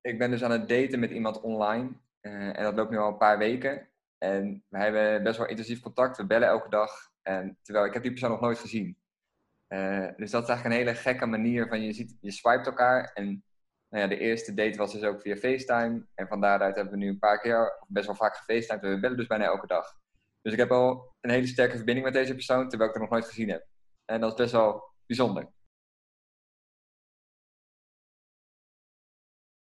ik ben dus aan het daten met iemand online. Eh, en dat loopt nu al een paar weken. En we hebben best wel intensief contact. We bellen elke dag. En terwijl ik heb die persoon nog nooit gezien. Uh, dus dat is eigenlijk een hele gekke manier van je ziet, je swipet elkaar. En nou ja, de eerste date was dus ook via FaceTime. En van daaruit hebben we nu een paar keer, best wel vaak gefacetimed. We bellen dus bijna elke dag. Dus ik heb al een hele sterke verbinding met deze persoon, terwijl ik er nog nooit gezien heb. En dat is best wel bijzonder.